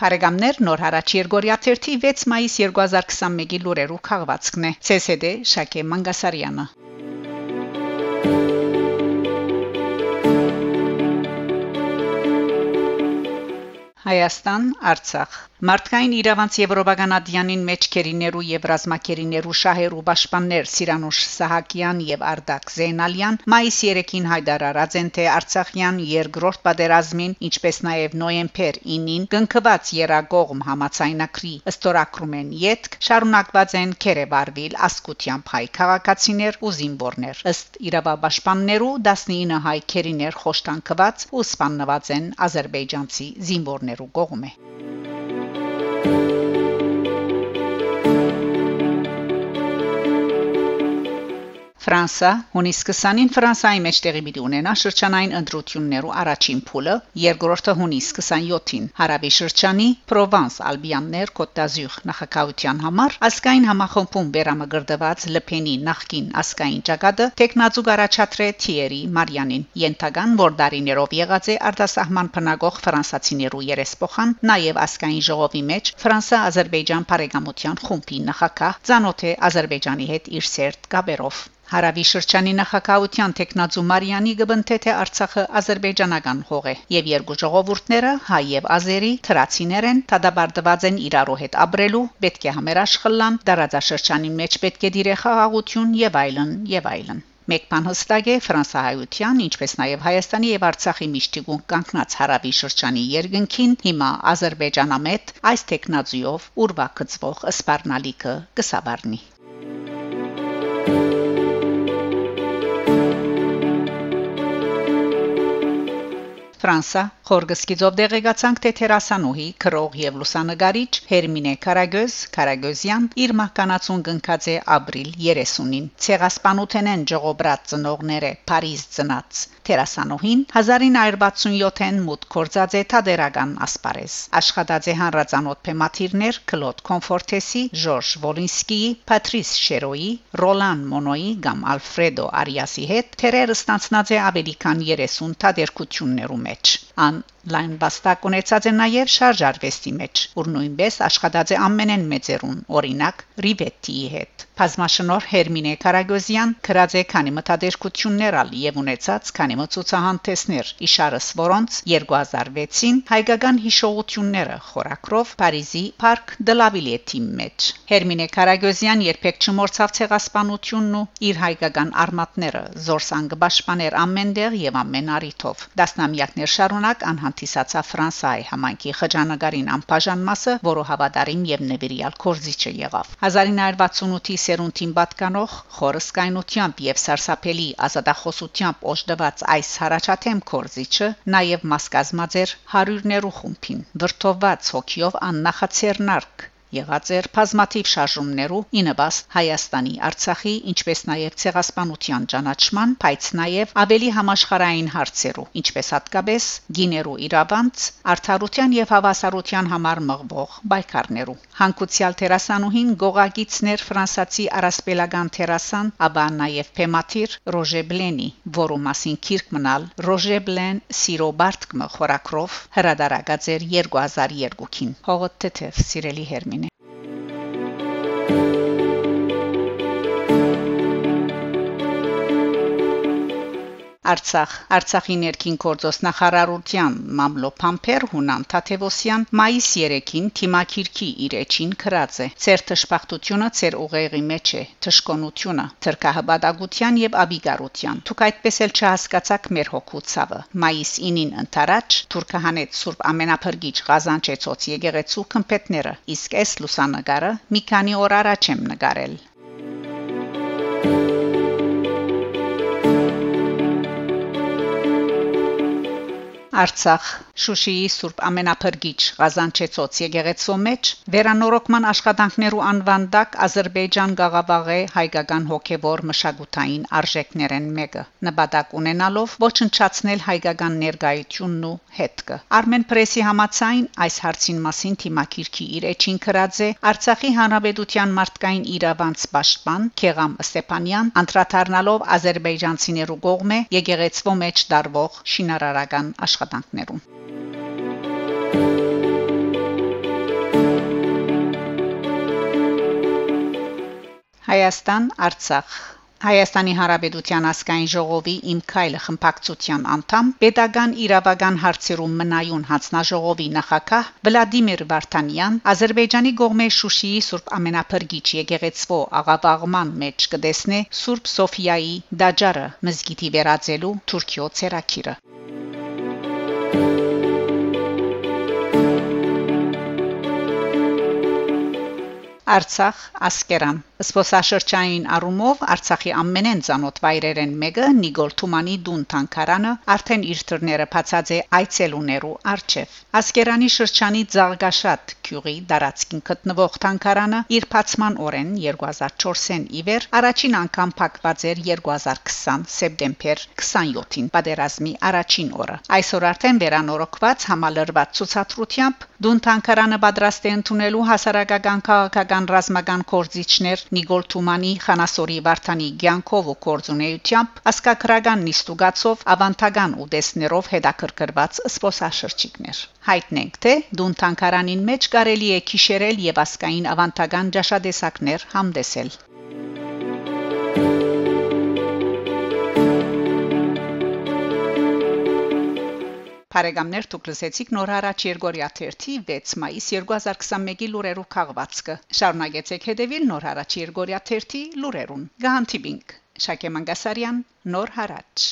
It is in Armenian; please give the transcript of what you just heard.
Փարեգամներ նոր հարաճ Երգորիա 6 մայիս 2021-ի լուրերով քաղվածքն է ՑՍԴ Շակե Մանգասարյանը Հայաստան Արցախ Մարտկային իրավանց Եվրոպական ադյանին մեջքերիներու եւ ռազմակերիներու շահերու պաշտպաններ Սիրանուշ Սահակյան եւ Արդակ Զեյնալյան մայիս 3-ին հայտարարած են թե Արցախյան երկրորդ պատերազմին ինչպես նաեւ նոյեմբեր 9-ին կնքված երագողմ համացայնակրի ըստորակրում են յետք շարունակված են Քերեբարվիլ ասկուտյան հայ քաղաքացիներ ու զինվորներ ըստ իրավապաշտպաններու 19 հայ քերիներ խոշտանկված ու սպաննված են ազերբայջանցի զինվորներու կողմէ Música Ֆրանսա հունիս 20-ին Ֆրանսայի մեջ տեղի պիտի ունենա շրջանային ընտրություններու առաջին փուլը, երկրորդը հունիս 27-ին Հարավի շրջանի Պրովանս Ալբիաններ Կոտազյուղ նախակայության համար ասկային համախմբում վերամգրդված Լփենի նախկին ասկային ճակատը տեխնազուգ առաջատրե Թիերի Մարյանին Ենթագան որ դարիներով եղած է արտասահման բնակող ֆրանսացիներու երեսփոխան նաև ասկային ժողովի մեջ Ֆրանսա-Ադրբեջան բարեկամության խումբի նախակահ ցանոթ է Ադրբեջանի հետ իր սերտ գաբերով Հարավի շրջանի նախակահության տեխնացու Մարիանի գբնթե թե Արցախը ազերբայջանական հող է եւ երկու ժողովուրդները հայ եւ ազերի թրացիներ են տադաբարդված են իրարու հետ ապրելու պետք է համերաշխլան դարաձաշրջանի մեջ պետք է դիրե խաղաղություն եւ այլն եւ այլն Մեկ բան հստակ է Ֆրանսահայության, ինչպես նաև Հայաստանի եւ Արցախի միշտիկուն կանգնած հարավի շրջանի երկնքին հիմա Ադրբեջանամետ այս տեխնազիով ուրվա կծվող սպառնալիքը կսաբարնի Ֆրանսա Խորգսկիցով դեղեկացանք թե թերասանուհի քրող եւ լուսանգարիչ Հերմինե Կարագոզ Կարագոզյան իր մահկանացուն գնքած է ապրիլ 30-ին ցեղասպանութենեն ժողոբրած ծնողները Փարիզ ծնած Տերասանուհին 1967-ին մուտ կորցած է թադերական ասպարեզ աշխատած է հանրացանոթ թեմատիրներ Կլոդ Կոմֆորտեսի Ժորժ Վոլինսկիի Պատրիս Շերոյի Ռոլան Մոնոյի կամ Ալֆրեդո Արիասի հետ թերերը ստանցնած է ավելի քան 30 թադերկություններու մեջ ան um, լայն վաստակ ունեցած է նաև շարժարվեստի մեջ, որ նույնպես աշխատած է ամենեն մեծերուն, օրինակ Ռիվետիի հետ։ Բազմաշնոր Հերմինե Կարագոզյան գրած է քանի մտադերկություններ ալ եւ ունեցած քանի մցուցահանդեսներ, իշարս որոնց 2006-ին հայկական հիշողությունները խորակրով Փարիզի Parc de la Villette մեջ։ Հերմինե Կարագոզյան երբեք չմորցավ ցեղասպանությունն ու իր հայկական արմատները, զորսանգ պաշտպաներ ամենտեղ եւ ամեն արիթով։ Դասնամյակներ շարունակ անհան հանդիսացավ Ֆրանսայի համայնքի խճանկարին անբաժան մասը, որը հավատարիմ եւ նվիրյալ կորզիչը եղավ 1968-ի սերունդին պատկանող խորսկայնությամբ եւ սարսափելի ազատախոսությամբ օժտված այս հարաճաթեմ կորզիչը նաեւ մաս կազմած էր հարյուրներու խումբին վրթովված հոգիով աննախացերնարկ եղած էր բազմաթիվ շարժումներու ինыбաս Հայաստանի, Արցախի, ինչպես նաև ցեղասպանության ճանաչման, բայց նաև ավելի համաշխարհային հարցերու, ինչպես հատկապես գիներու իրավանց, արդարության եւ հավասարության համար մղվող բայկարներու։ Հանկուցյալ տերասանուհին գողագիցներ ֆրանսացի արասպելական տերասան, ապա նաև Փեմաթիր Ռոժե Բլենի, որու մասին քիրք մնալ Ռոժե Բլեն Սիրո Բարտկը խորակրով հրադարագած էր 2002-ին։ Հողոտ թեթև սիրելի հերմին Thank you. Արցախ Արցախի ներքին գործոս նախարարության մամլո Փամփեր Հունան Թաթևոսյան մայիս 3-ին թիմակիրքի իր էջին քրած է. Ծեր տշպախտությունը ծեր ուղեղի մեջ է թշկոնությունը թրկահաբադագության եւ աբիգարության դուք այդպես էլ չհասկացաք մեր հոգու ցավը մայիս 9-ին ընթരാճ թուրքահանեց Սուրբ Ամենափրկիչ Ղազանչեցոց եկեղեցու քմփետները իսկ այս լուսանգարը մի քանի օր առաջ եմ նկարել Արցախ Շուշիի Սուրբ Ամենափրկիչ Ղազանչեցոց եկեղեցու մեջ վերանորոգման աշխատանքներու անվանդակ Ադրբեջան գաղավաղե հայկական հոգևոր մշակութային արժեքներեն մեկը նպատակ ունենալով ոչնչացնել հայկական ներկայությունն ու հետքը Armen Press-ի համացայն այս հարցին մասին թիմակիրքի իր էջին քրած է Արցախի հանրապետության մարդկային իրավանց պաշտպան Քեղամ Ստեփանյան անդրադառնալով ադրբեջանցիներու կողմէ եկեղեցու մեջ դարվող շինարարական աշխատանքներուն Հայաստան Արցախ Հայաստանի Հանրապետության ազգային ժողովի Իմ քայլը խմբակցության անդամ Պետական իրավական հարցերում մնայուն հանձնաժողովի նախակահ Վլադիմիր Վարդանյան Ադրբեջանի գողմե Շուշիի Սուրբ Ամենափրկիչ եկեղեցվո աղավաղման մեջ կտեսնե Սուրբ Սոֆիայի դաճարը մզգիտի վերածելու Թուրքիո ցերակիրը Արցախ ասկերան Սփոսաշրջային առումով Արցախի ամենեն ցանոթ վայրերեն մեկը Նիգոլ Թումանի Դուն Թանկարանը արդեն իր դռները բացած է այցելուներու արչև։ Ասկերանի շրջանի Զարգաշատ քյուղի դարածքին գտնվող Թանկարանը իր բացման օրեն 2004-ին իվեր առաջին անգամ փակված էր 2020 սեպտեմբեր 27-ին պատերազմի առաջին օրը։ Այսօր արդեն վերանորոգված համալրված ցուցադրությամբ Դուն Թանկարանը պատրաստ է ընդունելու հասարակական քաղաքական ռազմական կորզիչներ Նիգոլ Թումանի Խանասորի Վարդանի Գյանկով ու կորձունեությամբ ասկակրական նիստուգացով ավանտական ուդեսներով հետաքրքրված սփոսաշրջիկներ հայտնենք թե դուն թանկարանին մեջ կարելի է քիշերել եւ ասկային ավանտական ճաշադեսակներ համդեսել Փարեգամներ դուք լսեցիք նոր հարաճ Երգորիա 1-ի 6 մայիս 2021-ի լուրերով քաղվածքը։ Շարունակեցեք հետևել նոր հարաճ Երգորիա 1-ի լուրերուն։ Գահանտիբինգ Շակե Մանգասարյան նոր հարաճ